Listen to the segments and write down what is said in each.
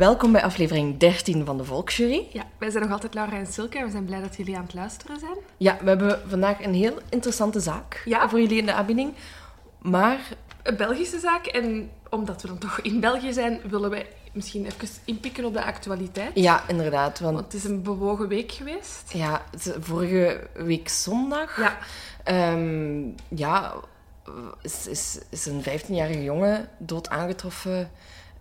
Welkom bij aflevering 13 van de Volksjury. Ja, wij zijn nog altijd Laura en Silke en we zijn blij dat jullie aan het luisteren zijn. Ja, we hebben vandaag een heel interessante zaak Ja. voor jullie in de aanbieding. Maar Een Belgische zaak en omdat we dan toch in België zijn, willen wij misschien even inpikken op de actualiteit. ja, inderdaad, want Want het is een bewogen week geweest. ja, vorige week zondag Ja, ehm, ja, is, is, is een 15-jarige jongen dood aangetroffen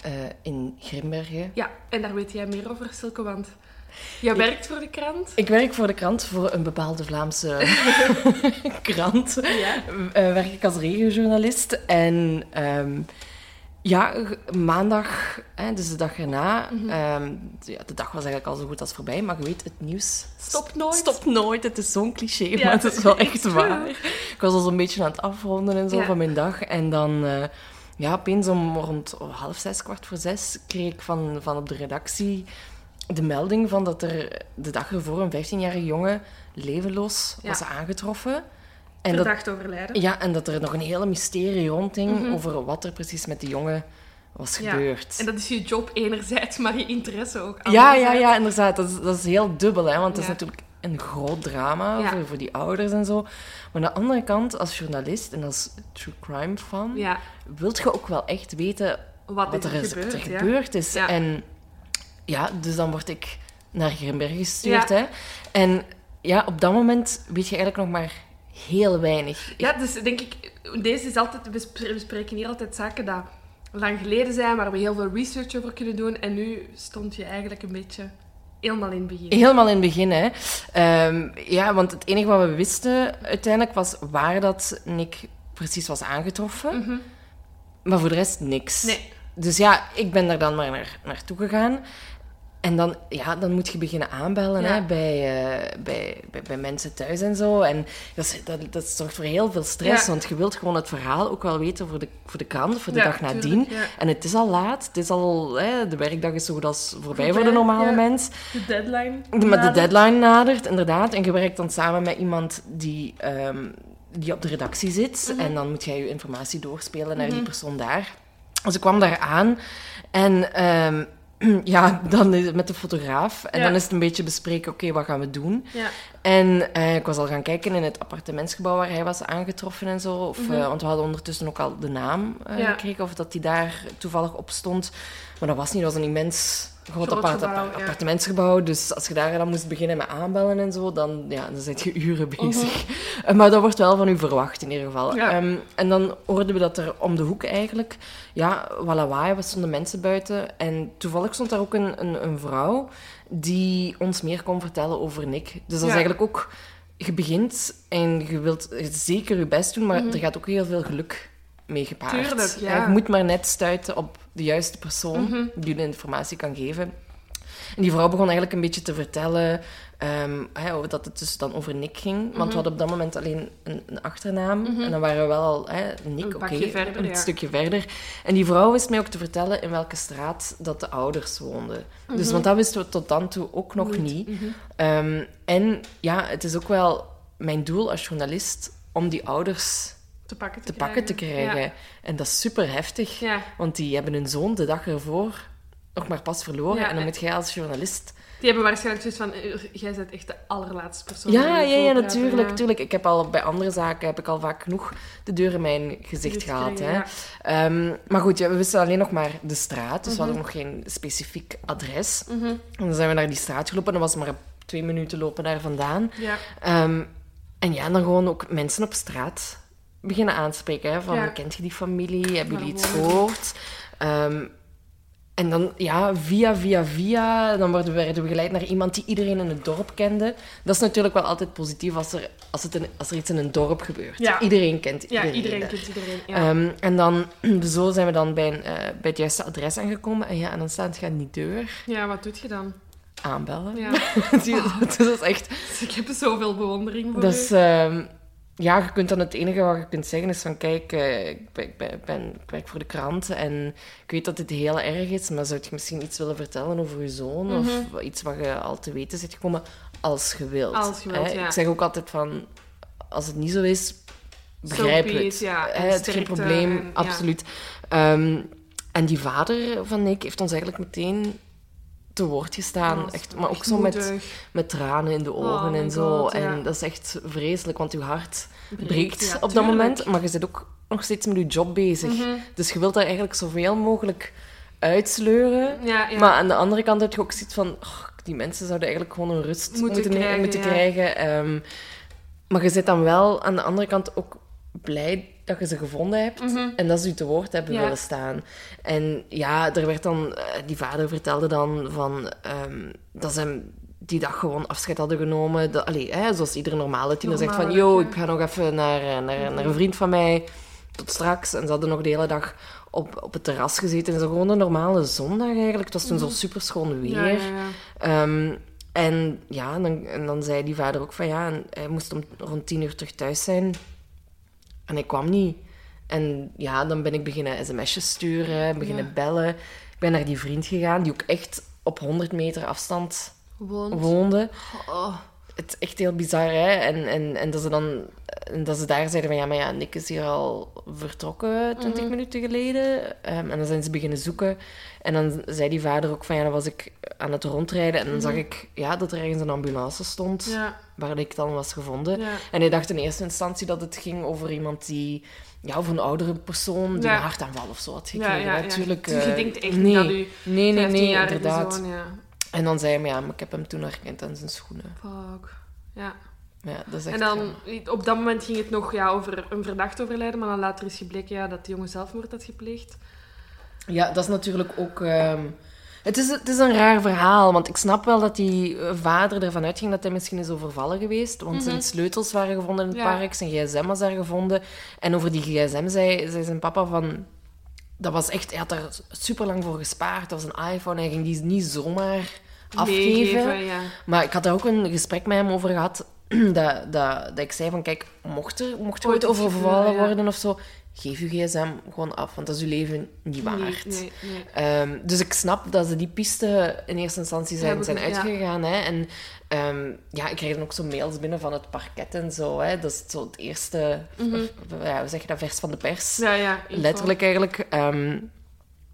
eh, in Grimbergen. ja, en daar weet jij meer over, Silke, want jij werkt voor de krant. Ik werk voor de krant, voor een bepaalde Vlaamse krant. Ja. Eh, werk ik als regiojournalist. En ehm, ja, maandag, hè, dus de dag erna, Mhm. ehm, ja, de dag was eigenlijk al zo goed als voorbij, maar je weet, het nieuws Stop nooit. stopt nooit. Het is zo'n cliché, Ja, maar het is wel echt waar. Ik was al zo'n beetje aan het afronden en zo Ja. van mijn dag. En dan, eh, ja, opeens om rond half zes, kwart voor zes, kreeg ik van, van op de redactie de melding van dat er de dag ervoor een 15-jarige jongen levenloos Ja. was aangetroffen. En dat, Verdacht overlijden. ja, en dat er nog een hele mysterie rondhing Mhm. over wat er precies met die jongen was Ja. gebeurd. En dat is je job enerzijds, maar je interesse ook Ja, ja, anderzijds. ja, inderdaad. Dat is, dat is heel dubbel, hè, want het is Ja. natuurlijk een groot drama Ja. voor, voor die ouders en zo. Maar aan de andere kant, als journalist en als true crime fan, Ja, wilt je ook wel echt weten wat, er, gebeurd, wat er ja. gebeurd is. Ja. En ja, dus dan word ik naar Grimbergen gestuurd. Hè. En ja, op dat moment weet je eigenlijk nog maar heel weinig. Ja, dus denk ik, deze is altijd, we sp- we bespreken hier altijd zaken dat lang geleden zijn, waar we heel veel research over kunnen doen. En nu stond je eigenlijk een beetje helemaal in het begin. Helemaal in het begin, hè. Ehm, ja, want het enige wat we wisten uiteindelijk was waar dat Nick precies was aangetroffen. Mhm. Maar voor de rest niks. Nee. Dus ja, ik ben daar dan maar naar, naartoe gegaan. En dan, ja, dan moet je beginnen aanbellen Ja. hè, bij, eh, bij, bij, bij mensen thuis en zo. En dat, is- dat, dat zorgt voor heel veel stress, Ja. want je wilt gewoon het verhaal ook wel weten voor de, voor de krant, voor de Ja, dag nadien. tuurlijk. En het is al laat, het is al, hè, de werkdag is zo goed als voorbij, voor de normale ja. mens. De deadline. Maar de deadline nadert, inderdaad. En je werkt dan samen met iemand die, ehm, die op de redactie zit. Mhm. En dan moet jij je informatie doorspelen naar die persoon daar. Dus ik kwam daar aan. En ehm, ja, dan is het met de fotograaf. En Ja. dan is het een beetje bespreken, oké, wat gaan we doen? Ja. En eh, ik was al gaan kijken in het appartementsgebouw waar hij was aangetroffen en zo. Of, Mhm. eh, want we hadden ondertussen ook al de naam Ja. gekregen, of dat die daar toevallig op stond. Maar dat was niet, dat was een immens groot, Groot apart- gebouw, ja. appartementsgebouw. Dus als je daar dan moest beginnen met aanbellen en zo, dan, ja, dan zit je uren bezig. Eh, Maar dat wordt wel van u verwacht in ieder geval. Mhm. Ja. Ehm, en dan hoorden we dat er om de hoek eigenlijk, ja, wat lawaai, we stonden mensen buiten. En toevallig stond daar ook een, een, een vrouw die ons meer kon vertellen over Nick. Dus dat is eigenlijk ook, je begint en je wilt zeker je best doen, maar er gaat ook heel veel geluk mee gepaard. Mhm. Tuurlijk, ja. je moet maar net stuiten op de juiste persoon Mhm. die je de informatie kan geven. En die vrouw begon eigenlijk een beetje te vertellen hè, over dat het dus dan over Nick ging. Want Mhm. we hadden op dat moment alleen een, een achternaam. En dan waren we wel al hè, Nick, Een oké, een ja. stukje verder. En die vrouw wist mij ook te vertellen in welke straat dat de ouders woonden. Dus, want dat wisten we tot dan toe ook nog Niet. Mhm. Ehm, en ja, het is ook wel mijn doel als journalist om die ouders Te pakken te, te pakken te krijgen. En dat is super heftig. Ja. Want die hebben hun zoon de dag ervoor nog maar pas verloren. Ja, en dan en- moet jij als journalist... Die hebben waarschijnlijk zoiets van, eh, jij bent echt de allerlaatste persoon. Ja, ja, ja, natuurlijk, natuurlijk. Ik heb al bij andere zaken heb ik al vaak genoeg de deur in mijn gezicht gehad. Hè. Ehm, maar goed, ja, we wisten alleen nog maar de straat, dus we Mhm. hadden nog geen specifiek adres. En dan zijn we naar die straat gelopen. Dat was maar twee minuten lopen daar vandaan. Ja. Ehm, en ja, dan gewoon ook mensen op straat beginnen aanspreken. Hè, van, Ja. kent je die familie? Hebben jullie iets gehoord? Ehm, en dan, ja, via, via, via, dan worden we, werden we geleid naar iemand die iedereen in het dorp kende. Dat is natuurlijk wel altijd positief als er, als het als er iets in een dorp gebeurt. Ja. Iedereen kent Ja, iedereen. iedereen daar. kent iedereen. Ja. En dan, zo zijn we dan bij, een, eh, bij het juiste adres aangekomen. En ja, en dan staat je aan die deur, ja, wat doet je dan? aanbellen. Ja. Zie je, dat is echt... ik heb zoveel bewondering voor Dat is, ja, je kunt dan het enige wat je kunt zeggen is van kijk, eh, ik, ben, ik, ben, ik werk voor de krant en ik weet dat dit heel erg is, maar zou je misschien iets willen vertellen over je zoon of iets wat je al te weten zit gekomen als je wilt. Mhm. Als je wilt, ja. Ik zeg ook altijd van, als het niet zo is, begrijp be het. ja. Hè, het is geen probleem, en- ja. absoluut. Ehm, en die vader van Nick heeft ons eigenlijk meteen te woord gestaan. Oh, echt, maar ook zo met, met tranen in de ogen Oh my en zo. God, ja. En dat is echt vreselijk, want je hart Breekt, breekt ja, op dat moment. Maar je zit ook nog steeds met je job bezig. Mhm. Dus je wilt daar eigenlijk zoveel mogelijk uitsleuren. Maar aan de andere kant heb je ook zoiets van... "Och, die mensen zouden eigenlijk gewoon een rust Moeten moeten, krijgen, moeten ja. krijgen. Ehm, maar je zit dan wel aan de andere kant ook blij dat je ze gevonden hebt. Mhm. En dat ze u te woord hebben Ja. willen staan. En ja, er werd dan... eh, Die vader vertelde dan van... ehm, dat ze hem die dag gewoon afscheid hadden genomen. Dat, allee, hè, zoals iedere normale tiener zegt van... Yo, ik ga nog even naar, eh, naar, naar een vriend van mij. Tot straks. En ze hadden nog de hele dag op, op het terras gezeten. En zo gewoon een normale zondag eigenlijk. Het was toen zo super schoon weer. Mhm. Ja, ja, ja. Ehm, en ja, en dan, en dan zei die vader ook van ja, en hij moest om rond tien uur terug thuis zijn. En hij kwam niet. En ja, dan ben ik beginnen sms'jes sturen, beginnen Ja. bellen. Ik ben naar die vriend gegaan, die ook echt op 100 meter afstand Woont. woonde. Oh. Het is echt heel bizar, hè. En, en, en dat ze dan... En dat ze daar zeiden van, ja, maar ja, Nick is hier al vertrokken 20 Mhm. minuten geleden. Ehm, en dan zijn ze beginnen zoeken. En dan zei die vader ook van, ja, dan was ik aan het rondrijden. En dan zag ik, ja, dat er ergens een ambulance stond, Mhm. Ja, waar ik dan was gevonden. ja. En hij dacht in eerste instantie dat het ging over iemand die... Ja, of een oudere persoon die Ja. een hartaanval of zo had gekregen. Natuurlijk. Dus je eh, denkt echt nee. dat u Nee, nee, nee, 15-jarige inderdaad. ja. En dan zei hij, maar ja, maar ik heb hem toen herkend aan zijn schoenen. Fuck. Ja. Ja, dat is echt En dan, op dat moment ging het nog ja, over een verdacht overlijden, maar dan later is gebleken ja, dat die jongen zelfmoord had gepleegd. Ja, dat is natuurlijk ook... ehm, Het, is, het is een raar verhaal, want ik snap wel dat die eh, vader ervan uitging dat hij misschien is overvallen geweest. Want zijn sleutels waren gevonden in het Ja. park, zijn gsm was daar gevonden. En over die gsm zei, zei zijn papa van... Dat was echt... Hij had daar super lang voor gespaard. Dat was een iPhone. Hij ging die niet zomaar afgeven. Ja. Maar ik had daar ook een gesprek met hem over gehad. Dat, dat, dat ik zei van, kijk, mocht er, mocht er Ooit overvallen ja. worden of zo, geef je gsm gewoon af, want dat is je leven niet waard. Nee, nee, nee. Ehm, dus ik snap dat ze die piste in eerste instantie zijn, zijn ja. uitgegaan. Hè? En ehm, ja, ik kreeg dan ook zo mails binnen van het parket en zo. Hè? Dat is zo het eerste, ja, hoe zeg je dat, vers van de pers. Mhm. Ja. Letterlijk eigenlijk. ehm,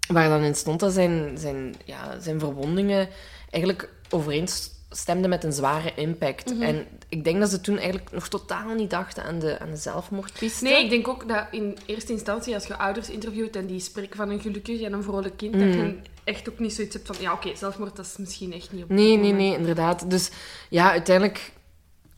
waar dan in stond dat zijn, zijn, ja, zijn verwondingen eigenlijk overeenstemden met een zware impact. Mhm. En ik denk dat ze toen eigenlijk nog totaal niet dachten aan de, aan de zelfmoordpiste. Nee, ik denk ook dat in eerste instantie, als je ouders interviewt en die spreken van een gelukkig en een vrolijk kind, dat je echt ook niet zoiets hebt van, ja, oké, zelfmoord, dat is misschien echt niet op Nee, nee, moment. nee, inderdaad. Dus ja, uiteindelijk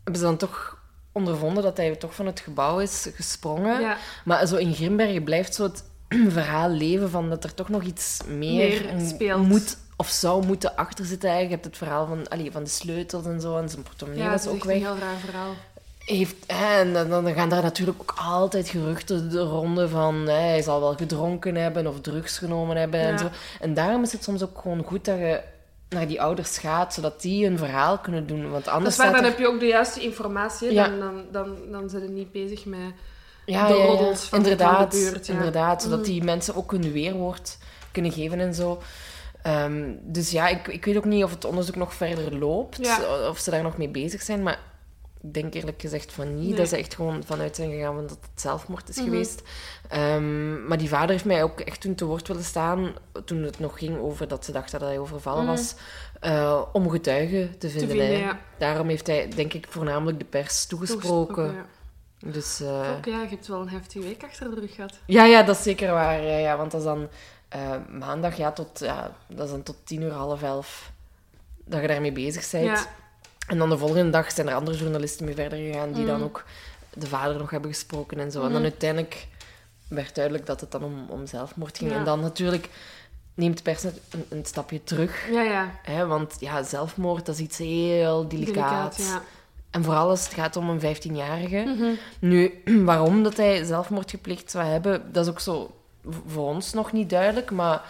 hebben ze dan toch ondervonden dat hij toch van het gebouw is gesprongen. Ja. Maar zo in Grimbergen blijft zo het verhaal leven van dat er toch nog iets meer, Meer speelt. moet of zou moeten achter zitten. eigenlijk. Je hebt het verhaal van, allee, van de sleutels en zo en zijn portemonnee Ja, was dat is ook echt een weg. heel raar verhaal. Heeft, en dan, dan gaan daar natuurlijk ook altijd geruchten de ronde van hè, hij zal wel gedronken hebben of drugs genomen hebben en Ja. zo. En daarom is het soms ook gewoon goed dat je naar die ouders gaat, zodat die een verhaal kunnen doen. Want Dat anders is waar, dan er... heb je ook de juiste informatie. Ja. Dan, dan, dan, dan zijn ze niet bezig met... ja, de ja, ja. roddels van- inderdaad, van de buurt, ja. inderdaad, zodat Mm. die mensen ook hun weerwoord kunnen geven en zo. Ehm, dus ja, ik, ik weet ook niet of het onderzoek nog verder loopt, Ja. of ze daar nog mee bezig zijn, maar ik denk eerlijk gezegd van niet. Nee. Dat ze echt gewoon vanuit zijn gegaan van dat het zelfmoord is Mhm. geweest. Ehm, maar die vader heeft mij ook echt toen te woord willen staan, toen het nog ging over dat ze dachten dat hij overvallen Mhm. was, eh, om getuigen te vinden. vinden, hè. ja. Daarom heeft hij, denk ik, voornamelijk de pers toegesproken. ja. Dus, eh, Ook, ja, je hebt wel een heftige week achter de rug gehad. ja, ja, dat is zeker waar. Ja, ja, want dat is dan eh, maandag, ja, tot, ja, dat is dan tot tien uur, half elf, dat je daarmee bezig bent. Ja. En dan de volgende dag zijn er andere journalisten mee verder gegaan, die Mm. dan ook de vader nog hebben gesproken en zo. En dan uiteindelijk werd duidelijk dat het dan om, om zelfmoord ging. Ja. En dan natuurlijk neemt pers een, een stapje terug. Ja, ja. Hè, want ja, zelfmoord, dat is iets heel delicaat. ja. En vooral als het gaat om een 15-jarige. Mhm. Nu, waarom dat hij zelfmoord gepleegd zou hebben, dat is ook zo voor ons nog niet duidelijk. Maar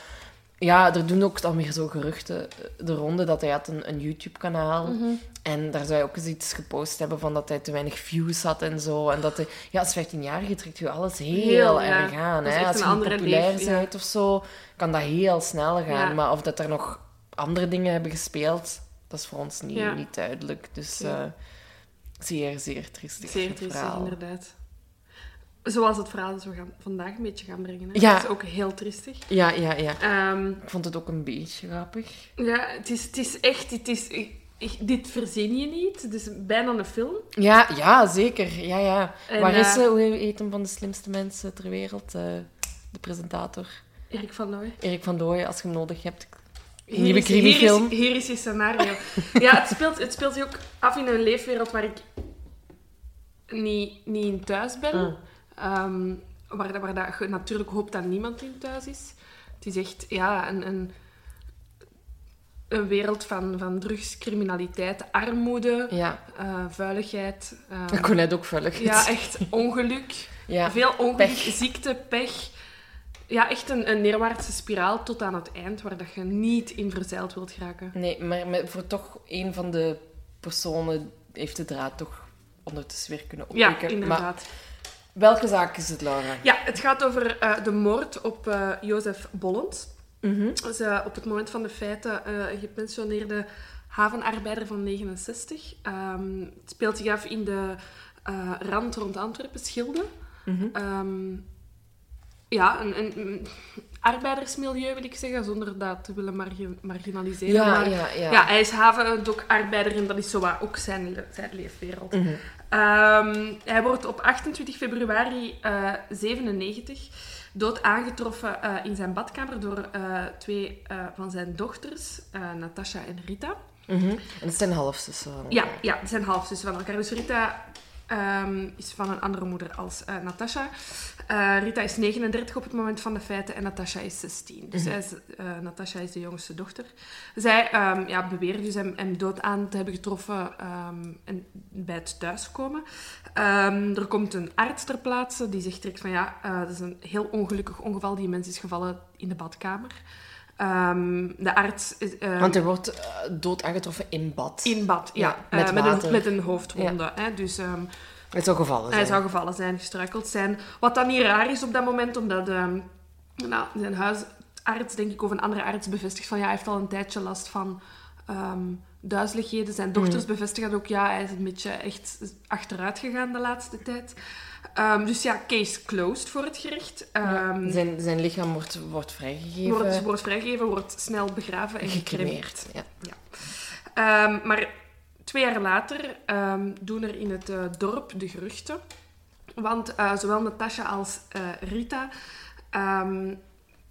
ja, er doen ook dan weer zo geruchten de ronde dat hij had een, een YouTube-kanaal. Mhm. En daar zou hij ook eens iets gepost hebben van dat hij te weinig views had en zo. En dat hij... Ja, als 15-jarige trekt je alles heel, Heel, ja. erg aan. Hè? Als je populair leef- ja. bent of zo, kan dat heel snel gaan. Ja. Maar of dat er nog andere dingen hebben gespeeld, dat is voor ons niet, niet duidelijk. Dus eh, zeer, zeer triestig Zeer triestig, inderdaad. Zoals het verhaal dat we gaan, vandaag een beetje gaan brengen. Hè. Ja. Dat is ook heel triestig. Ja, ja, ja. Ehm, Ik vond het ook een beetje grappig. ja, het is, het is echt... Het is, ik- ik- dit verzin je niet. Het is bijna een film. Ja, ja, zeker. Ja, ja. En, Waar is eh, ze? Hoe heet hem van de slimste mensen ter wereld? Eh, de presentator. Erik van Nooy. Erik van Dooyen, als je hem nodig hebt. Hier Nieuwe crimifilm. Hier is, hier is je scenario. ja, het speelt, het speelt zich ook af in een leefwereld waar ik niet, niet in thuis ben. Mm. Ehm, waar, waar dat je natuurlijk hoopt dat niemand in thuis is. Het is echt ja, een, een, een wereld van, van drugs, criminaliteit, armoede, Ja, eh, vuiligheid. ehm, ik kon net ook vullig. ja, echt ongeluk. Ja. Veel ongeluk, Pech. ziekte, pech. Ja, echt een, een neerwaartse spiraal tot aan het eind, waar dat je niet in verzeild wilt geraken. Nee, maar met, voor toch een van de personen heeft de draad toch ondertussen weer kunnen Ja, oppikken. Maar inderdaad. Welke zaak is het, Laura? Ja, het gaat over eh, de moord op eh Jozef Bollens. Is eh, op het moment van de feiten eh, een gepensioneerde havenarbeider van 69. Ehm, het speelt zich af in de rand rond Antwerpen, Schilde. Mhm. Ehm, ja, een, arbeidersmilieu wil ik zeggen, zonder dat te willen margi- marginaliseren. Ja, maar, ja, ja. ja, hij is havendockarbeider en dat is zo ook zijn, le- zijn leefwereld. Mhm. Ehm, hij wordt op 28 februari eh 97 dood aangetroffen eh, in zijn badkamer door eh, twee van zijn dochters, Natasha en Rita. Mhm. En het zijn halfzussen. van Ja, elkaar. ja, het zijn halfzussen van elkaar. Dus Rita ehm, is van een andere moeder als eh, Natasha. Eh, Rita is 39 op het moment van de feiten en Natasha is 16. Dus zij is, eh, Natasha is de jongste dochter. Zij ehm, ja, beweren dus hem, hem dood aan te hebben getroffen ehm, en bij het thuiskomen. Er komt een arts ter plaatse die zegt direct van ja, dat is een heel ongelukkig ongeval. Die mens is gevallen in de badkamer. Ehm, de arts... ehm, Want hij wordt eh, dood aangetroffen in bad. in bad, ja. Ja, met Eh, met, een, met een hoofdwonde. Hè? Dus ehm, Het zou gevallen hij zijn. zou gevallen zijn, gestruikeld zijn. Wat dan niet raar is op dat moment, omdat ehm, nou, zijn huisarts, denk ik, of een andere arts bevestigt van ja, hij heeft al een tijdje last van duizeligheden. Zijn dochters Mhm. bevestigen ook ja, hij is een beetje echt achteruit gegaan de laatste tijd. Ehm, dus ja, case closed voor het gerecht. Ja. Ehm, Zijn, zijn lichaam wordt, wordt vrijgegeven. wordt, wordt vrijgegeven, wordt snel begraven en gecremeerd. gecremeerd. Ja. Ehm, maar twee jaar later doen er in het eh, dorp de geruchten. Want eh, zowel Natasha als eh, Rita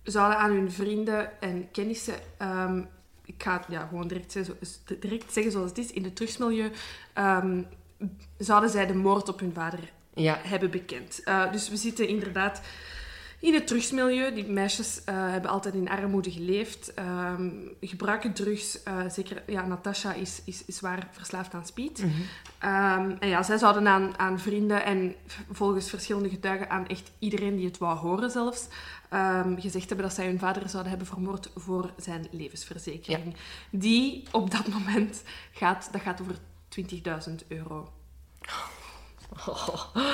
zouden aan hun vrienden en kennissen... ik ga het ja, gewoon direct zeggen, direct zeggen zoals het is. In het drugsmilieu ehm, zouden zij de moord op hun vader Ja. hebben bekend. Eh, dus we zitten inderdaad in het drugsmilieu. Die meisjes eh, hebben altijd in armoede geleefd, ehm, gebruiken drugs. eh, zeker, ja, Natasha is, is, is zwaar verslaafd aan speed. Mhm. Ehm, en ja, zij zouden aan, aan vrienden en volgens verschillende getuigen aan echt iedereen die het wou horen zelfs, ehm, gezegd hebben dat zij hun vader zouden hebben vermoord voor zijn levensverzekering. Die op dat moment gaat, dat gaat over 20.000 euro.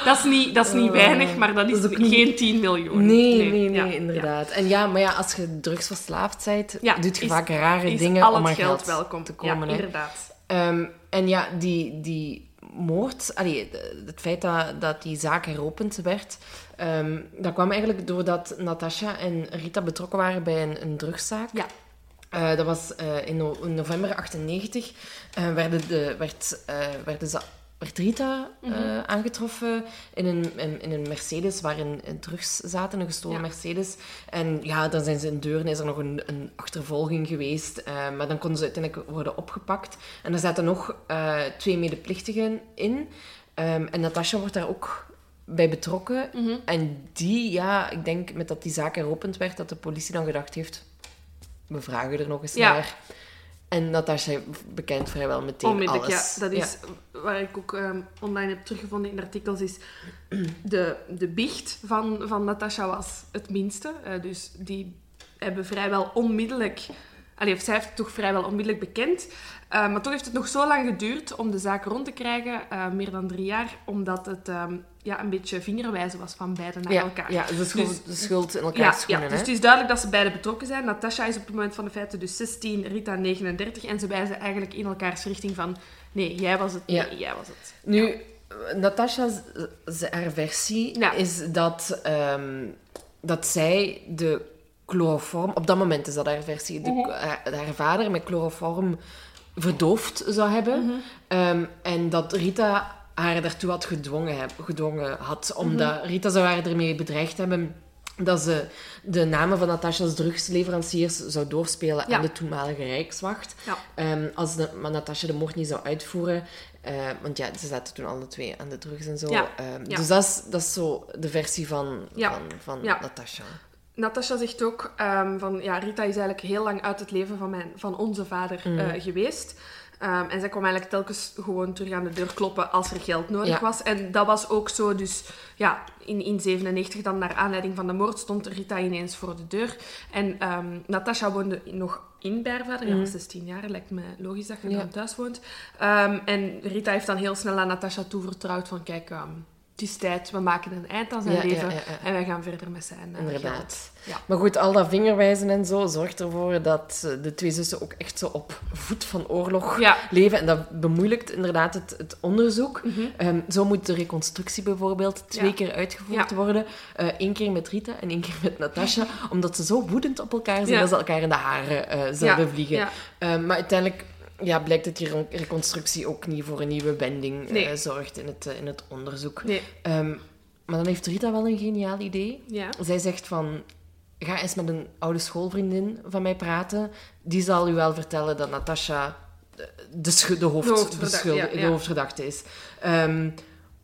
Dat is niet, dat is niet Oh. weinig, maar dat is, Dat is ook niet- geen 10 miljoen. Nee, nee, nee, ja, inderdaad. En ja, maar ja, als je drugsverslaafd bent, Ja, doet je is- vaak rare dingen al om aan geld, geld welkom te komen. Ja, inderdaad. Ehm, en ja, die, die moord, allee, het feit dat, dat die zaak heropend werd, ehm, dat kwam eigenlijk doordat Natasha en Rita betrokken waren bij een, een drugszaak. Ja. Eh, dat was eh, in, no- in november 98. eh, werden de, werd, werden ze, werd Rita eh, Mhm. aangetroffen in een, in, in een Mercedes waarin in drugs zaten, een gestolen Ja. Mercedes. En ja, dan zijn ze in Deurne, is er nog een, een achtervolging geweest. eh, maar dan konden ze uiteindelijk worden opgepakt. En er zaten nog eh, twee medeplichtigen in. Ehm, en Natasha wordt daar ook bij betrokken. Mhm. En die, ja, ik denk met dat die zaak heropend werd, dat de politie dan gedacht heeft, we vragen er nog eens Ja. naar. En Natasha bekent vrijwel meteen Onmiddellijk, alles. ja. Dat is waar ik ook ehm, online heb teruggevonden in artikels, is de, de biecht van, van Natasha was het minste. Eh, dus die hebben vrijwel onmiddellijk... Allee, of zij heeft het toch vrijwel onmiddellijk bekend. Eh, maar toch heeft het nog zo lang geduurd om de zaak rond te krijgen, eh, meer dan drie jaar, omdat het ehm, ja, een beetje vingerwijzen was van beiden naar ja, elkaar. ja, de schuld, Dus- de schuld in elkaar Ja, schoenen. ja, dus hè? het is duidelijk dat ze beiden betrokken zijn. Natasha is op het moment van de feiten dus 16, Rita 39. En ze wijzen eigenlijk in elkaars richting van... Nee, jij was het. Ja. Nee, jij was het. Nu, Natasha's haar versie is dat, ehm, dat zij de chloroform... Op dat moment is dat haar versie. De, Mhm. haar, haar vader met chloroform verdoofd zou hebben. Mhm. Ehm, en dat Rita haar daartoe had gedwongen, heb- gedwongen had. Omdat Mhm. Rita zou haar ermee bedreigd hebben dat ze de namen van Natasha's drugsleveranciers zou doorspelen Ja. aan de toenmalige Rijkswacht. Ja. Ehm, als de, maar Natasha de moord niet zou uitvoeren, eh, want ja, ze zaten toen alle twee aan de drugs en zo. Ja. Ehm. Dus dat is, dat is zo de versie van, van, van. Natasha. Natasha zegt ook ehm, van... Ja, Rita is eigenlijk heel lang uit het leven van, mijn, van onze vader Mhm. eh, geweest. Ehm, en zij kwam eigenlijk telkens gewoon terug aan de deur kloppen als er geld nodig Ja. was. En dat was ook zo. Dus ja, in, in 97 dan naar aanleiding van de moord stond Rita ineens voor de deur. En ehm, Natasha woonde nog in bij haar vader. Ja, was 16 jaar. Lijkt me logisch dat je Mhm. Ja. dan thuis woont. Ehm, en Rita heeft dan heel snel aan Natasha toevertrouwd van... Kijk, het is tijd. We maken een eind aan zijn Ja, leven. ja, ja. En wij gaan verder met zijn eh, Inderdaad. Maar goed, al dat vingerwijzen en zo zorgt ervoor dat eh, de twee zussen ook echt zo op voet van oorlog leven. En dat bemoeilijkt inderdaad het, het onderzoek. Mhm. Ehm, zo moet de reconstructie bijvoorbeeld twee keer uitgevoerd worden. Eén keer met Rita en één keer met Natasha. omdat ze zo woedend op elkaar zijn dat ze elkaar in de haren eh, zouden vliegen. Ehm, maar uiteindelijk ja, blijkt dat die re- reconstructie ook niet voor een nieuwe wending Nee. eh, zorgt in het, eh, in het onderzoek. Nee. Ehm, maar dan heeft Rita wel een geniaal idee. Ja. Zij zegt van... Ga eens met een oude schoolvriendin van mij praten. Die zal u wel vertellen dat Natasha de, de, de, hoofd, De hoofdverdachte, schuld- ja, de ja. hoofdverdachte is. Ehm,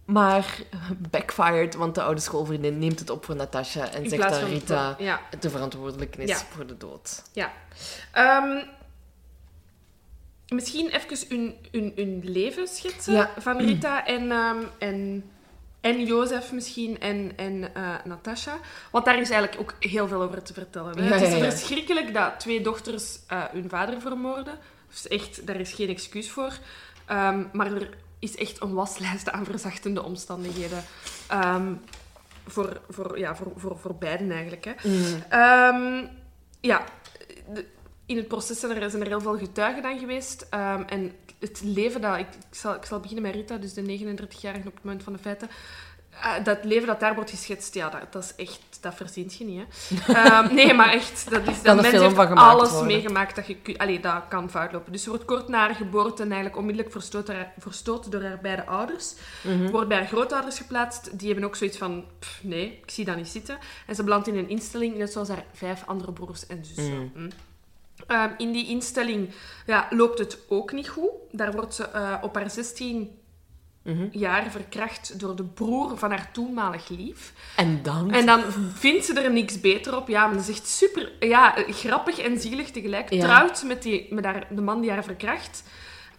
maar backfired, want de oude schoolvriendin neemt het op voor Natasha en In zegt dat Rita Ja. de verantwoordelijke is Ja. voor de dood. Ja. Ehm, misschien even hun, hun, hun leven schetsen Ja. van Rita en, ehm, en, en Jozef misschien en, en eh, Natasha. Want daar is eigenlijk ook heel veel over te vertellen. Hè? Ja, het is ja, verschrikkelijk dat twee dochters eh, hun vader vermoorden. Dus echt, daar is geen excuus voor. Ehm, maar er is echt een waslijst aan verzachtende omstandigheden. ehm, voor, voor, ja, voor, voor, voor beiden eigenlijk. Hè. Ehm, ja, de- in het proces zijn er, zijn er heel veel getuigen dan geweest. Ehm, en het leven dat... Ik, ik, zal, ik zal beginnen met Rita, dus de 39-jarige op het moment van de feiten. Eh, dat leven dat daar wordt geschetst, ja, dat, dat is echt... Dat verzint je niet, hè. Ehm, nee, maar echt, dat is... Dat mens heeft alles worden. meegemaakt dat je... Allee, dat kan fout lopen. Dus ze wordt kort na haar geboorte eigenlijk onmiddellijk verstoten, verstoten door haar beide ouders. Mhm. Wordt bij haar grootouders geplaatst. Die hebben ook zoiets van, "Pff, nee, ik zie dat niet zitten. En ze belandt in een instelling, net zoals haar vijf andere broers en zussen. Hm. Ehm, in die instelling ja, loopt het ook niet goed. Daar wordt ze eh, op haar 16 Mhm. jaar verkracht door de broer van haar toenmalig lief. En dan... En dan vindt ze er niks beter op. Ja, maar dat is echt super ja, eh, grappig en zielig tegelijk. Ja. Trouwt met, die, met haar, de man die haar verkracht.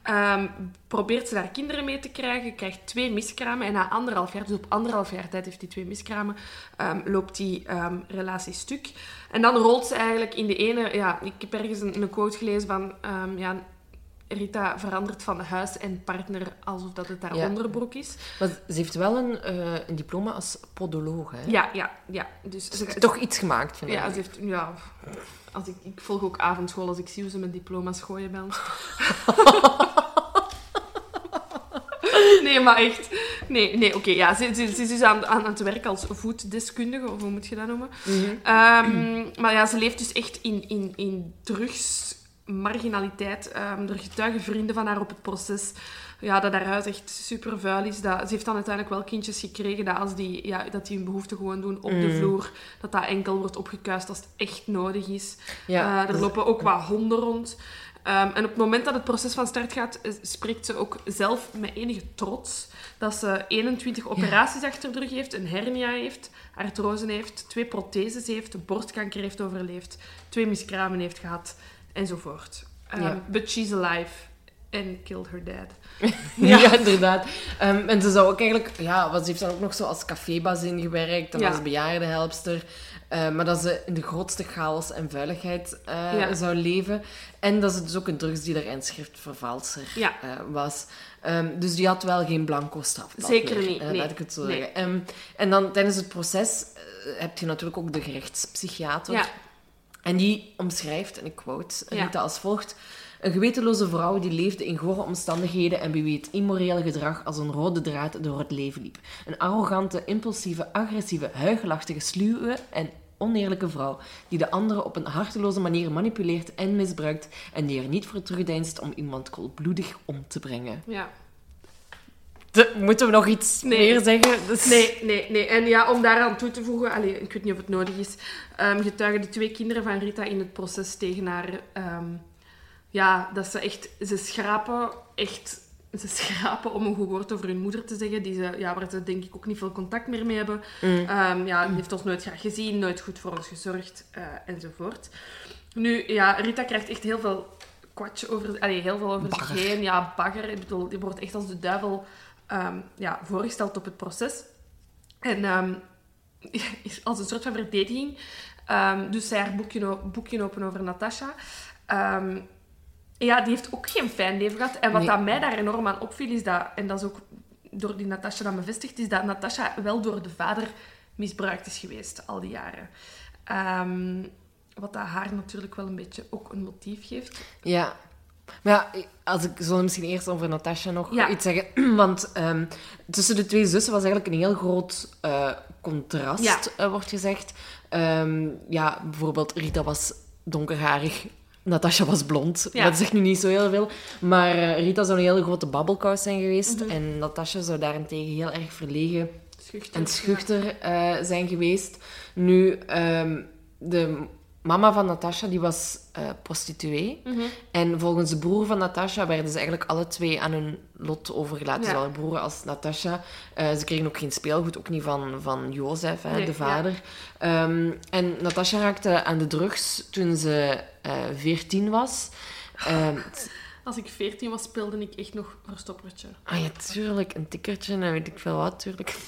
Ehm, probeert ze daar kinderen mee te krijgen. Krijgt twee miskramen. En na anderhalf jaar, dus op anderhalf jaar tijd heeft die twee miskramen, ehm, loopt die ehm, relatie stuk. En dan rolt ze eigenlijk in de ene... Ja, ik heb ergens een, een quote gelezen van... ja, Rita verandert van huis en partner alsof dat het haar Ja. onderbroek is. Maar ze heeft wel een, eh, een diploma als podoloog, hè? Ja, ja, ja. Dus ze, Toch iets gemaakt, vind ik. Ja, ze heeft... Ja, als ik, ik volg ook avondschool als ik zie hoe ze met diploma's gooien bij ons. Nee, maar echt. Nee, nee oké. ja, ze, ze, ze is dus aan, aan, aan het werk als voetdeskundige, of hoe moet je dat noemen? Ehm, maar ja, ze leeft dus echt in, in, in drugs marginaliteit. Um, er getuigen vrienden van haar op het proces ja, dat haar huis echt super vuil is. Dat, ze heeft dan uiteindelijk wel kindjes gekregen dat als die, ja, dat die hun behoefte gewoon doen op de Mm. vloer, dat dat enkel wordt opgekuist als het echt nodig is. Ja, Eh, er lopen ook wat honden rond. Ehm, en op het moment dat het proces van start gaat, eh, spreekt ze ook zelf met enige trots dat ze 21 operaties achter de rug heeft, een hernia heeft, artrose heeft, twee protheses heeft, borstkanker heeft overleefd, twee miskramen heeft gehad, enzovoort. Um, Ja. But she's alive and killed her dad. Ja, inderdaad. Ehm, en ze zou ook eigenlijk... Ja, want ze heeft dan ook nog zo als cafébazin gewerkt en Ja. als bejaardenhelpster. Eh, maar dat ze in de grootste chaos en vuiligheid eh, Ja. zou leven. En dat ze dus ook een drugsdealer en schriftvervalser Ja. eh, was. Ehm, dus die had wel geen blanco strafblad Zeker meer, niet, eh, nee. Laat ik het zo Nee. zeggen. Ehm, en dan tijdens het proces heb je natuurlijk ook de gerechtspsychiater. Ja. En die omschrijft, en ik quote Ja. Rita als volgt... Een gewetenloze vrouw die leefde in gore omstandigheden en bij wie het immorele gedrag als een rode draad door het leven liep. Een arrogante, impulsieve, agressieve, huigelachtige, sluwe en oneerlijke vrouw die de anderen op een harteloze manier manipuleert en misbruikt en die er niet voor terugdeinst om iemand koelbloedig om te brengen. Ja. De- moeten we nog iets Nee. meer zeggen? Dus- Nee, nee, nee. En ja, om daaraan toe te voegen, allee, ik weet niet of het nodig is, ehm, getuigen de twee kinderen van Rita in het proces tegen haar, ehm, ja, dat ze echt, ze schrapen echt, ze schrapen om een goed woord over hun moeder te zeggen, die ze, ja, waar ze denk ik ook niet veel contact meer mee hebben. Ehm, ja, die heeft ons nooit graag gezien, nooit goed voor ons gezorgd, eh, enzovoort. Nu, ja, Rita krijgt echt heel veel kwatje over, allee, heel veel over zich Bagger. heen. Ja, bagger. Ik bedoel, die wordt echt als de duivel ehm, ja, voorgesteld op het proces. En ehm, als een soort van verdediging ehm doet zij haar boekje, boekje open over Natasha. Ja, die heeft ook geen fijn leven gehad. En wat Nee. dat mij daar enorm aan opviel, is dat, en dat is ook door die Natasha dan bevestigd, is dat Natasha wel door de vader misbruikt is geweest al die jaren. Wat dat haar natuurlijk wel een beetje ook een motief geeft. Ja. Maar ja, als ik zal misschien eerst over Natasha nog Ja. iets zeggen. Want ehm, tussen de twee zussen was eigenlijk een heel groot eh, contrast, Ja. eh, wordt gezegd. Ehm, ja, bijvoorbeeld Rita was donkerharig. Natasha was blond. Ja. Dat zegt nu niet zo heel veel. Maar eh, Rita zou een hele grote babbelkous zijn geweest. Mhm. En Natasha zou daarentegen heel erg verlegen Schuchter. en schuchter zijn geweest. Nu, ehm, de mama van Natasha die was eh, prostituee. Mhm. En volgens de broer van Natasha werden ze eigenlijk alle twee aan hun lot overgelaten. Ja. Zowel de broer als Natasha. Eh, ze kregen ook geen speelgoed, ook niet van, van Jozef, hè, Nee, de ja. vader. Ehm, en Natasha raakte aan de drugs toen ze eh 14 was. Ehm, Als ik 14 was, speelde ik echt nog verstoppertje. Ah ja, tuurlijk. Een tikkertje en weet ik veel wat, tuurlijk.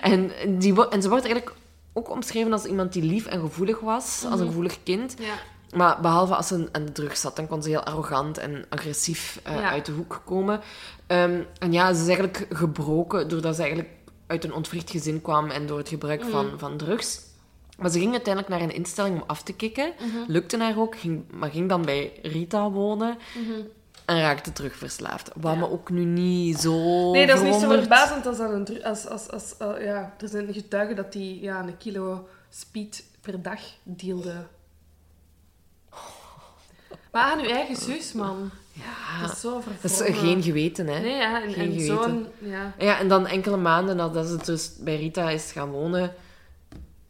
En, die, en ze wordt eigenlijk ook omschreven als iemand die lief en gevoelig was, als een gevoelig kind. Ja. Maar behalve als ze aan de drugs zat, dan kon ze heel arrogant en agressief eh, Ja. uit de hoek komen. Ehm, en ja, ze is eigenlijk gebroken doordat ze eigenlijk uit een ontwricht gezin kwam en door het gebruik van, van drugs. Maar ze ging uiteindelijk naar een instelling om af te kicken. Mhm. Lukte haar ook, ging, maar ging dan bij Rita wonen. En raakte terug verslaafd. Wat. Ja. me ook nu niet zo Nee, dat is niet zo verbazend als, aan een als, als, als ja, er zijn getuigen dat hij ja, een kilo speed per dag dealde. Maar aan uw eigen zus, man. Ja, Dat is zo dat is geen geweten, hè. Nee, ja, en, Geen en zo'n... Ja. Ja, en dan enkele maanden nadat ze dus bij Rita is gaan wonen,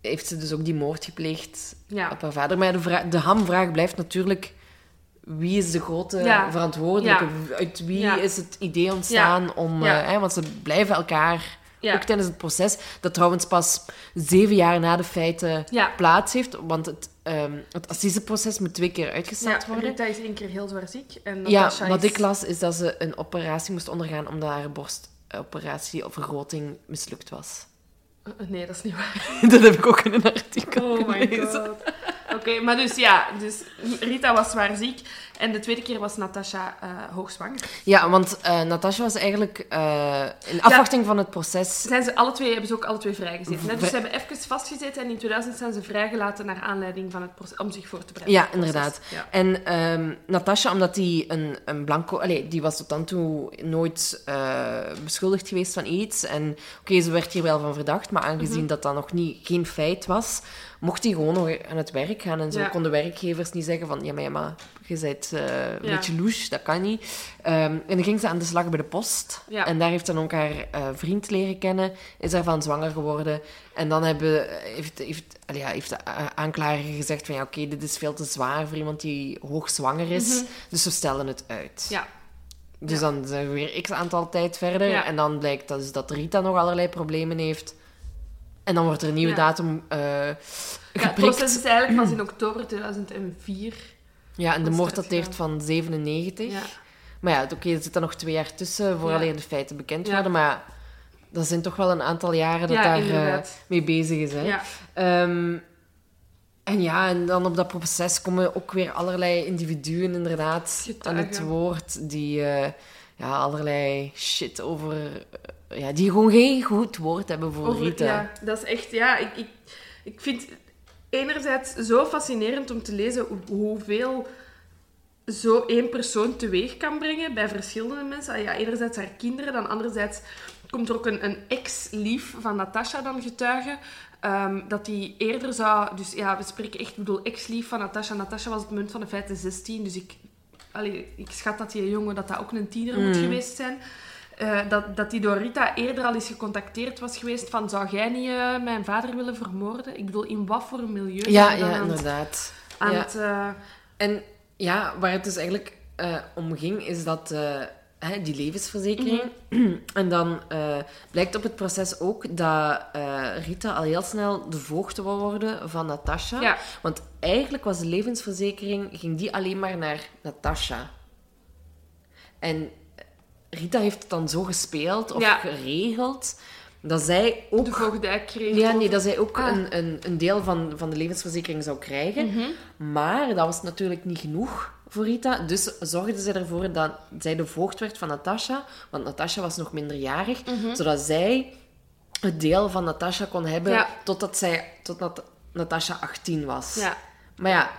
heeft ze dus ook die moord gepleegd Ja. op haar vader. Maar de, de hamvraag blijft natuurlijk... Wie is de grote Ja. verantwoordelijke? Uit wie Ja. is het idee ontstaan om... Eh, hè, want ze blijven elkaar... Ook tijdens het proces, dat trouwens pas zeven jaar na de feiten plaats heeft. Want het, het assiseproces moet twee keer uitgesteld Ja, worden. Rita is één keer heel zwaar ziek. En Ja, wat ik las is dat ze een operatie moest ondergaan omdat haar borstoperatie of vergroting mislukt was. Eh, Nee, dat is niet waar. dat heb ik ook in een artikel Oh my gelezen. god. Oké, maar dus ja, dus Rita was zwaar ziek. En de tweede keer was Natasha uh, hoogzwanger. Ja, want uh, Natasha was eigenlijk uh, in afwachting van het proces... Zijn ze alle twee, hebben ze ook alle twee vrijgezeten. Dus ze hebben even vastgezeten en in 2000 zijn ze vrijgelaten naar aanleiding van het proces, om zich voor te bereiden. Ja, inderdaad. Ja. En um, Natasha, omdat die een, een blanco... Allee, die was tot dan toe nooit beschuldigd geweest van iets. En oké, okay, ze werd hier wel van verdacht, maar aangezien mm -hmm. dat dat nog niet, geen feit was mocht hij gewoon nog aan het werk gaan. En zo ja. konden werkgevers niet zeggen van... Ja, maar, ja, maar je bent uh, een ja. beetje louche, dat kan niet. Um, en dan ging ze aan de slag bij de post. Ja. En daar heeft dan ook haar uh, vriend leren kennen. Is daarvan zwanger geworden. En dan hebben, heeft, heeft, ja, heeft de aanklager gezegd van... Ja, oké, okay, dit is veel te zwaar voor iemand die hoogzwanger is. Mm -hmm. Dus we stellen het uit. Ja. Dus dan zijn we weer x aantal tijd verder. En dan blijkt dat, dus dat Rita nog allerlei problemen heeft. En dan wordt er een nieuwe datum uh, ja, Het proces is eigenlijk pas in oktober 2004. Ja, en de moord dateert van 97. Ja. Maar ja, oké, okay, er zitten nog twee jaar tussen voor alleen de feiten bekend worden. Maar dat zijn toch wel een aantal jaren dat daar uh, mee bezig is. Hè? Ja. Um, en ja, en dan op dat proces komen ook weer allerlei individuen inderdaad Getuigen. aan het woord die uh, ja, allerlei shit over ja, die gewoon geen goed woord hebben voor Over, Rita. Ja, dat is echt... Ja, ik, ik, ik vind enerzijds zo fascinerend om te lezen hoeveel zo één persoon teweeg kan brengen bij verschillende mensen. Ja, enerzijds haar kinderen, dan anderzijds komt er ook een, een ex-lief van Natasha dan getuigen. Um, dat die eerder zou... Dus ja, we spreken echt... Ik bedoel, ex-lief van Natasha. Natasha was op het moment van de feiten 16, dus ik... Allee, ik schat dat die jongen dat dat ook een tiener mm. moet geweest zijn. Uh, dat, dat die door Rita eerder al eens gecontacteerd was geweest van zou jij niet uh, mijn vader willen vermoorden? Ik bedoel, in wat voor een milieu Ja, ja, inderdaad. Aan ja. Het, uh... En ja, waar het dus eigenlijk om ging, is dat hè, die levensverzekering. Mm -hmm. En dan blijkt op het proces ook dat Rita al heel snel de voogd wil worden van Natasha. Ja. Want eigenlijk was de levensverzekering, ging die alleen maar naar Natasha. En Rita heeft het dan zo gespeeld of ja. geregeld dat zij ook... De voogdij kreeg. Ja, nee, dat zij ook ah. een, een, een, deel van, van de levensverzekering zou krijgen. Mm -hmm. Maar dat was natuurlijk niet genoeg voor Rita. Dus zorgde ze ervoor dat zij de voogd werd van Natasha. Want Natasha was nog minderjarig. Mm -hmm. Zodat zij het deel van Natasha kon hebben ja. totdat, zij, totdat Natasha 18 was. Ja. Maar ja,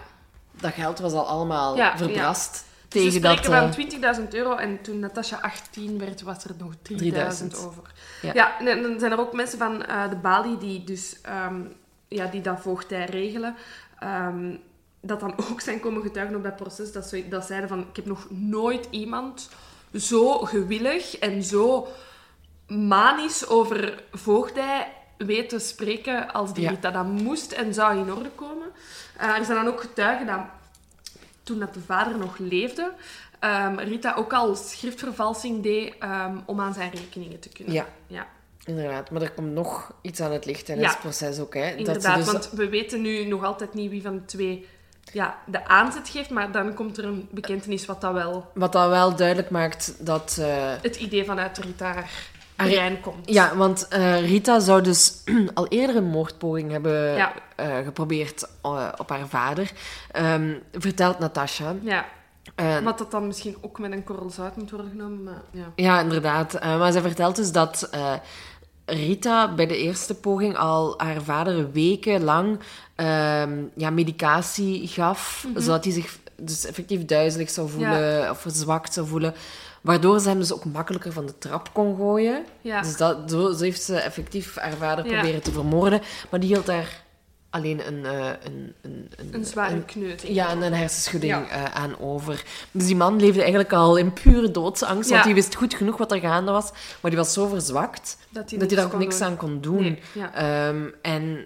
dat geld was al allemaal ja, verbrast. Tegen Ze spreken dat, van 20.000 euro en toen Natasha 18 werd, was er nog 3000 over. Ja. ja, en dan zijn er ook mensen van uh, de Bali die dus um, ja, die dat voogdij regelen. Um, dat dan ook zijn komen getuigen op dat proces. Dat, ze, dat zeiden van, ik heb nog nooit iemand zo gewillig en zo manisch over voogdij weten spreken als die ja. Dat moest en zou in orde komen. Uh, er zijn dan ook getuigen dat toen dat de vader nog leefde, um, Rita ook al schriftvervalsing deed um, om aan zijn rekeningen te kunnen. Ja. ja. Inderdaad, maar er komt nog iets aan het licht ja. het proces ook. Hè? Inderdaad, dat dus... want we weten nu nog altijd niet wie van de twee ja, de aanzet geeft, maar dan komt er een bekentenis wat dat wel... Wat dat wel duidelijk maakt dat... Uh... Het idee vanuit Rita komt. Ja, want uh, Rita zou dus al eerder een moordpoging hebben ja. uh, geprobeerd uh, op haar vader. Um, vertelt Natasha. Ja. Wat dat dan misschien ook met een korrel zout moet worden genomen. Maar, ja. ja, inderdaad. maar zij vertelt dus dat Rita bij de eerste poging al haar vader wekenlang um, ja, medicatie gaf, mm -hmm. zodat hij zich dus effectief duizelig zou voelen ja. of verzwakt zou voelen. Waardoor ze hem dus ook makkelijker van de trap kon gooien. Ja. Dus dat, zo, zo, heeft ze effectief haar vader ja. proberen te vermoorden. Maar die hield daar alleen een... Uh, een, een, een, een zware kneut. Ja, en een hersenschudding ja. uh, aan over. Dus die man leefde eigenlijk al in pure doodsangst. Want hij wist goed genoeg wat er gaande was. Maar die was zo verzwakt dat hij, dat hij daar ook niks doen. aan kon doen. Nee. Um, en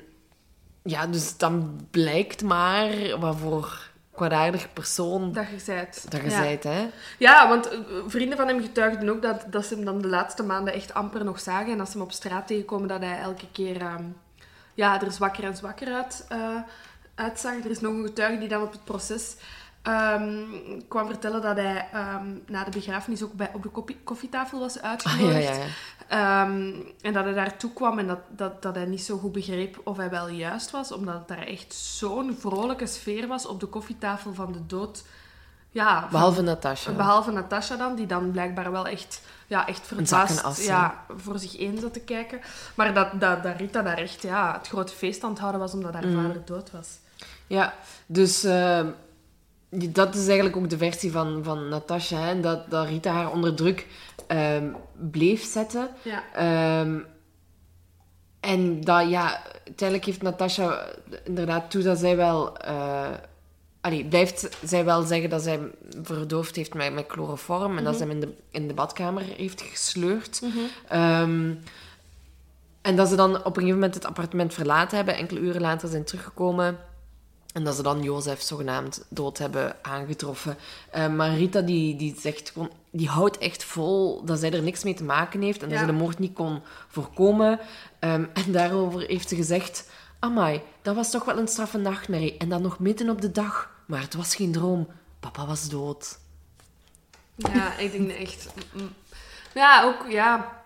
ja, dus dan blijkt maar waarvoor kwaadaardig persoon... Dat je zijt. Dat je ja. zijt, hè. Ja, want vrienden van hem getuigden ook dat, dat ze hem dan de laatste maanden echt amper nog zagen. En als ze hem op straat tegenkomen, dat hij elke keer um, ja, er zwakker en zwakker uit, uh, uitzag. Er is nog een getuige die dan op het proces ehm, kwam vertellen dat hij ehm, na de begrafenis ook bij, op de koffie- koffietafel was Ah, uitgenodigd. ja, ja, ja. Ehm, en dat hij daartoe kwam en dat, dat, dat hij niet zo goed begreep of hij wel juist was, omdat het daar echt zo'n vrolijke sfeer was op de koffietafel van de dood. Ja, van- Behalve Natasha. behalve Natasha dan, die dan blijkbaar wel echt, ja, echt verbaasd as, ja, voor zich één zat te kijken. Maar dat, dat, dat Rita daar echt ja, het grote feest aan het houden was omdat haar Mm. vader dood was. Ja, dus dat is eigenlijk ook de versie van, van Natasha. Hè, dat, dat Rita haar onder druk ehm, bleef zetten. Ja. Ehm, en dat, ja, uiteindelijk heeft Natasha inderdaad toe dat zij wel... eh allee, blijft zij wel zeggen dat zij verdoofd heeft met, met chloroform en dat ze hem in de, in de badkamer heeft gesleurd. Ehm, en dat ze dan op een gegeven moment het appartement verlaten hebben, enkele uren later zijn teruggekomen. En dat ze dan Jozef zogenaamd dood hebben aangetroffen. Eh, maar Rita die, die zegt gewoon, die houdt echt vol dat zij er niks mee te maken heeft en dat ze de moord niet kon voorkomen. Ehm, en daarover heeft ze gezegd: Amai, dat was toch wel een straffe nachtmerrie. En dan nog midden op de dag. Maar het was geen droom. Papa was dood. Ja, ik denk echt. mm. Ja, ook, ja.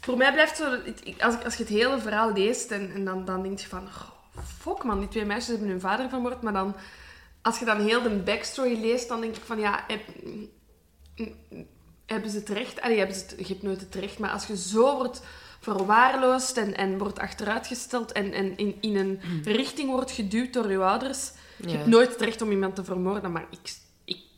Voor mij blijft zo. Als, ik, als je het hele verhaal leest en, en dan, dan denk je van. Oh, fuck man, die twee meisjes hebben hun vader vermoord. Maar dan, als je dan heel de backstory leest, dan denk ik van ja. Heb, hebben ze terecht? Allee, hebben ze het, je hebt nooit het terecht, maar als je zo wordt verwaarloosd en, en wordt achteruitgesteld en, en in, in een richting wordt geduwd door je ouders, je Ja. hebt nooit het recht om iemand te vermoorden, maar ik,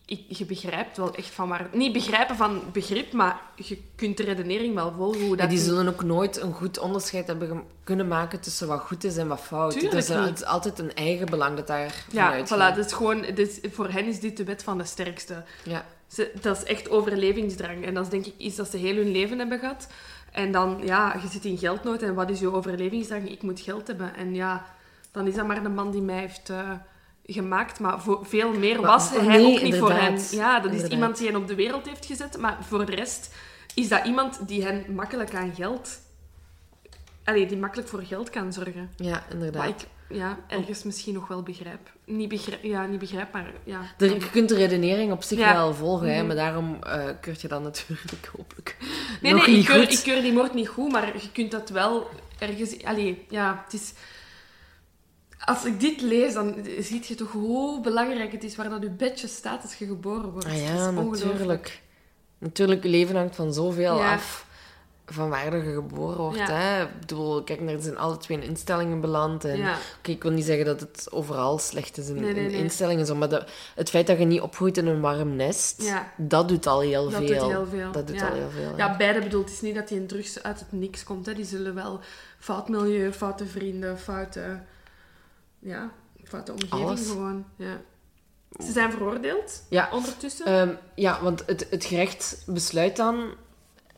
je begrijpt wel echt van waar... Niet begrijpen van begrip, maar je kunt de redenering wel volgen hoe Ja, dat... die zullen ook nooit een goed onderscheid hebben kunnen maken tussen wat goed is en wat fout. Tuurlijk niet. het is altijd een eigen belang dat daar Ja, voilà. Dus gewoon, voor hen is dit de wet van de sterkste. Ja. Ze, dat is echt overlevingsdrang. En dat is denk ik iets dat ze heel hun leven hebben gehad. En dan, ja, je zit in geldnood. En wat is je overlevingsdrang? Ik moet geld hebben. En ja, dan is dat maar de man die mij heeft eh, gemaakt. Maar voor, veel meer Maar- was hij nee, ook niet voor hen. Ja, dat is Inderdaad. iemand die hen op de wereld heeft gezet. Maar voor de rest is dat iemand die hen makkelijk aan geld... Allee, die makkelijk voor geld kan zorgen. ja, inderdaad. Maar ik, ja, ergens misschien nog wel begrijp. Niet begrijp, ja, niet begrijp, maar ja. Er- je kunt de redenering op zich Ja. wel volgen, hè, Mhm. maar daarom eh keurt je dan natuurlijk hopelijk Nee, nog nee, niet ik keur, goed. ik keur die moord niet goed, maar je kunt dat wel ergens... Allee, ja, het is... Als ik dit lees, dan zie je toch hoe belangrijk het is waar dat je bedje staat als je geboren wordt. Ah ja, natuurlijk. Natuurlijk, je leven hangt van zoveel Ja. af van waar dat je geboren wordt. Ja. Hè? Ik bedoel, kijk, er zijn alle twee in instellingen beland. En, Ja. Ik wil niet zeggen dat het overal slecht is in, Nee, nee, in nee. instellingen, zo, maar dat- het feit dat je niet opgroeit in een warm nest, Ja. dat doet al heel Dat veel. doet heel veel. Dat doet al heel veel. Ja, beide bedoeld. Het is niet dat die een drugs uit het niks komt. Hè. Die zullen wel fout milieu, foute vrienden, foute... Ja, foute omgeving Alles. gewoon. Ja. Ze zijn veroordeeld Ja. ondertussen. Ehm, ja, want het, het gerecht besluit dan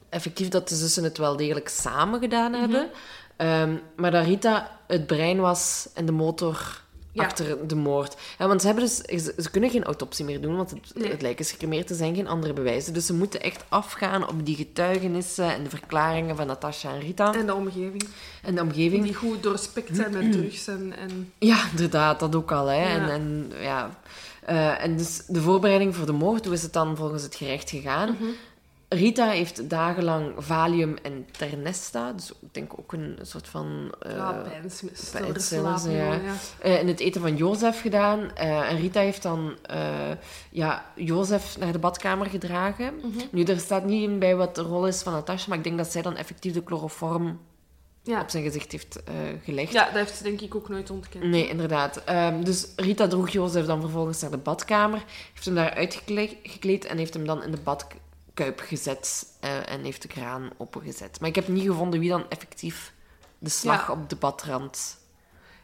effectief dat de zussen het wel degelijk samen gedaan Mhm. hebben. Ehm, maar dat Rita het brein was en de motor Ja. achter de moord. Ja, want ze, hebben dus, ze, ze kunnen geen autopsie meer doen, want het, Nee. het lijk is gecremeerd. Er zijn geen andere bewijzen. Dus ze moeten echt afgaan op die getuigenissen en de verklaringen van Natasha en Rita en de omgeving. en de omgeving. Die goed doorspekt zijn met drugs en... en Ja, inderdaad, dat ook al. Hè. Ja. En, en, ja. Eh, en dus de voorbereiding voor de moord, hoe is het dan volgens het gerecht gegaan? Mhm. Rita heeft dagenlang Valium en Ternesta, dus ik denk ook een soort van... eh, ja, pijnstillers, ja. ja. eh, in het eten van Jozef gedaan. Eh, en Rita heeft dan ja, Jozef naar de badkamer gedragen. Mhm. Nu, er staat niet in bij wat de rol is van Natasha, maar ik denk dat zij dan effectief de chloroform Ja. op zijn gezicht heeft gelegd. ja, dat heeft ze denk ik ook nooit ontkend. Nee, inderdaad. Ehm, dus Rita droeg Jozef dan vervolgens naar de badkamer, heeft hem daar uitgekleed en heeft hem dan in de badkuip gezet eh, en heeft de kraan opengezet. Maar ik heb niet gevonden wie dan effectief de slag Ja. op de badrand...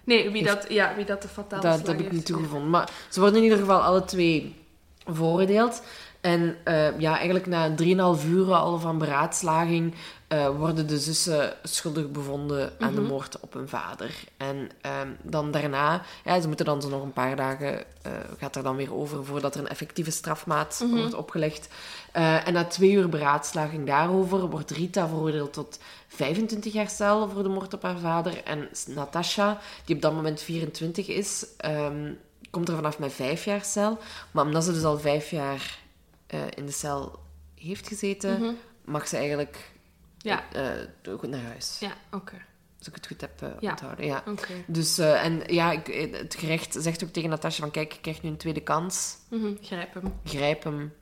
Nee, wie dat, ja, wie dat de fatale Dat, slag heb ik niet toegevonden. Maar ze worden in ieder geval alle twee veroordeeld. En eh, ja, eigenlijk na 3,5 uur al van beraadslaging eh, worden de zussen schuldig bevonden aan de moord op hun vader. En ehm, dan daarna, ja, ze moeten dan zo nog een paar dagen, eh, gaat er dan weer over voordat er een effectieve strafmaat wordt opgelegd. En na twee uur beraadslaging daarover wordt Rita veroordeeld tot 25 jaar cel voor de moord op haar vader. En Natasha, die op dat moment 24 is, ehm, komt er vanaf met vijf jaar cel. Maar omdat ze dus al vijf jaar eh, in de cel heeft gezeten, mag ze eigenlijk Ja. eh, goed naar huis. Ja, oké. Als ik het goed heb eh, Ja. onthouden. Ja. Oké. Dus, eh, en ja, ik, eh, het gerecht zegt ook tegen Natasja van, kijk, je krijgt nu een tweede kans. Mhm, Grijp hem. Grijp hem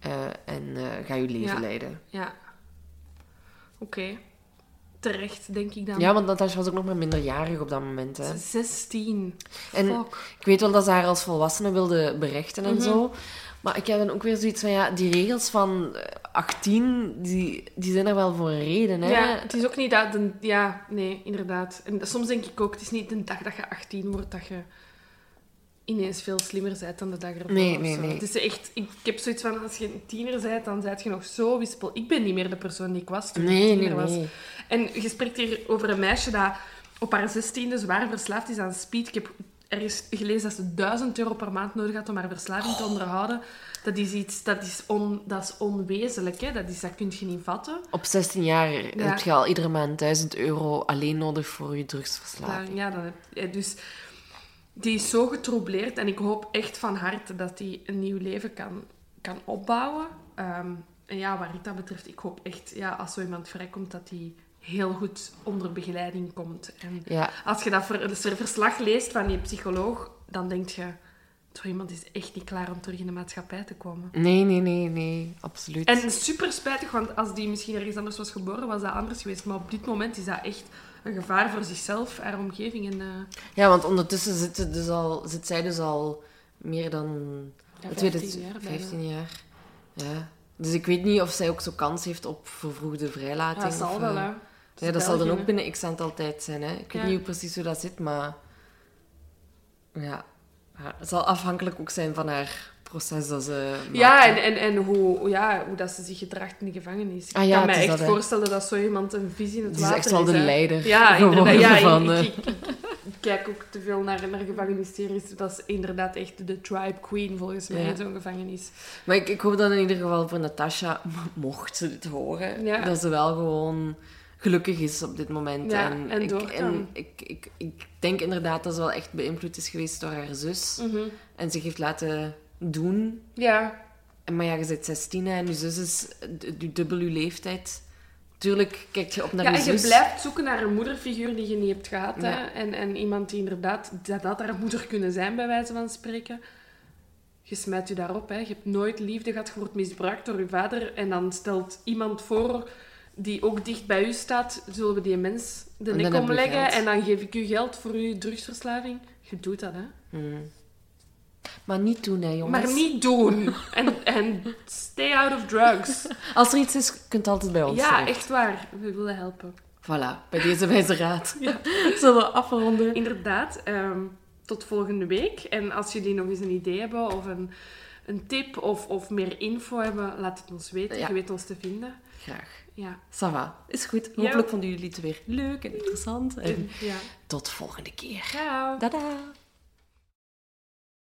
eh, en eh, ga je leven Ja. leiden. Ja. Oké. Terecht, denk ik dan. Ja, want Natasja was ook nog maar minderjarig op dat moment. Hè. 16. En Fuck. ik weet wel dat ze haar als volwassene wilde berechten en Mhm. zo. Maar ik heb dan ook weer zoiets van, ja, die regels van eh, 18, die, die zijn er wel voor een reden, hè. Ja, het is ook niet dat... De, ja, nee, inderdaad. En soms denk ik ook, het is niet de dag dat je 18 wordt dat je ineens veel slimmer bent dan de dag ervoor. Nee, nee, nee. Het is echt... Ik, ik heb zoiets van, als je een tiener bent, dan ben je nog zo wispel. Ik ben niet meer de persoon die ik was toen ik Nee, nee, tiener was. nee. En je spreekt hier over een meisje dat op haar zestiende zwaar verslaafd is aan speed. Ik heb ergens gelezen dat ze 1000 euro per maand nodig had om haar verslaving te onderhouden. Dat is iets, dat is, on, dat is onwezenlijk, hè. Dat, is, dat kun je niet vatten. Op 16 jaar heb je al iedere maand 1000 euro alleen nodig voor je drugsverslaving. Ja, ja, dan heb je- dus die is zo getroubleerd en ik hoop echt van harte dat hij een nieuw leven kan, kan opbouwen. Ehm, en ja, waar Rita betreft, ik hoop echt, ja, als zo iemand vrijkomt, dat hij heel goed onder begeleiding komt. En Ja. als je dat ver, er verslag leest van die psycholoog, dan denk je, zo iemand is echt niet klaar om terug in de maatschappij te komen. Nee, nee, nee, nee, absoluut. En super spijtig, want als die misschien ergens anders was geboren, was dat anders geweest. Maar op dit moment is dat echt een gevaar voor zichzelf, haar omgeving en... eh, Ja, want ondertussen zit, ze dus al, zit zij dus al meer dan... Ja, wat weet 15 het, jaar bijna. 15 jaar. Ja. Dus ik weet niet of zij ook zo kans heeft op vervroegde vrijlating. Ja, dat zal wel, eh, hè. Ja, dat zal dan ook binnen x aantal tijd zijn. Hè. Ik weet Ja. niet precies hoe dat zit, maar... Ja. Het zal afhankelijk ook zijn van haar proces dat ze Ja, en, en, en hoe, ja, hoe dat ze zich gedraagt in de gevangenis. Ik Ah ja, kan me is echt dat, voorstellen dat zo iemand een visie in het Die is water echt wel de leider Ja, inderdaad. Ja, van, ik, eh, ik, ik- ik kijk ook te veel naar, naar gevangenisseries. Dat is inderdaad echt de tribe queen, volgens mij, Ja. in zo'n gevangenis. Maar ik, ik hoop dan in ieder geval voor Natasha, mocht ze dit horen, dat ze wel gewoon gelukkig is op dit moment. Ja, en en ik, en ik, ik, ik denk inderdaad dat ze wel echt beïnvloed is geweest door haar zus. Mhm. En zich heeft laten doen. Ja, En, maar ja, je bent 16 hè, en je zus is dubbel je leeftijd. Tuurlijk kijk je op naar ja je en je zus. blijft zoeken naar een moederfiguur die je niet hebt gehad. Hè? En, en iemand die inderdaad... Dat had haar moeder kunnen zijn, bij wijze van spreken. Je smijt je daarop. Hè? Je hebt nooit liefde gehad. Je wordt misbruikt door je vader. En dan stelt iemand voor die ook dicht bij u staat. Zullen we die mens de nek omleggen? En dan geef ik u geld voor uw drugsverslaving. Je doet dat, hè. Hmm. Maar niet doen, hè, jongens. Maar niet doen. En, en stay out of drugs. Als er iets is, kunt altijd bij ons Ja, terecht. echt waar. We willen helpen. Voilà, bij deze wijze raad. Zullen we afronden? Inderdaad. ehm, tot volgende week. En als jullie nog eens een idee hebben of een, een tip of, of meer info hebben, laat het ons weten. Ja. Je weet ons te vinden. Graag. Ja. Ça va. Is goed. Ja. Hopelijk vonden jullie het weer leuk en interessant. En ja. tot volgende keer. Ciao. Dada.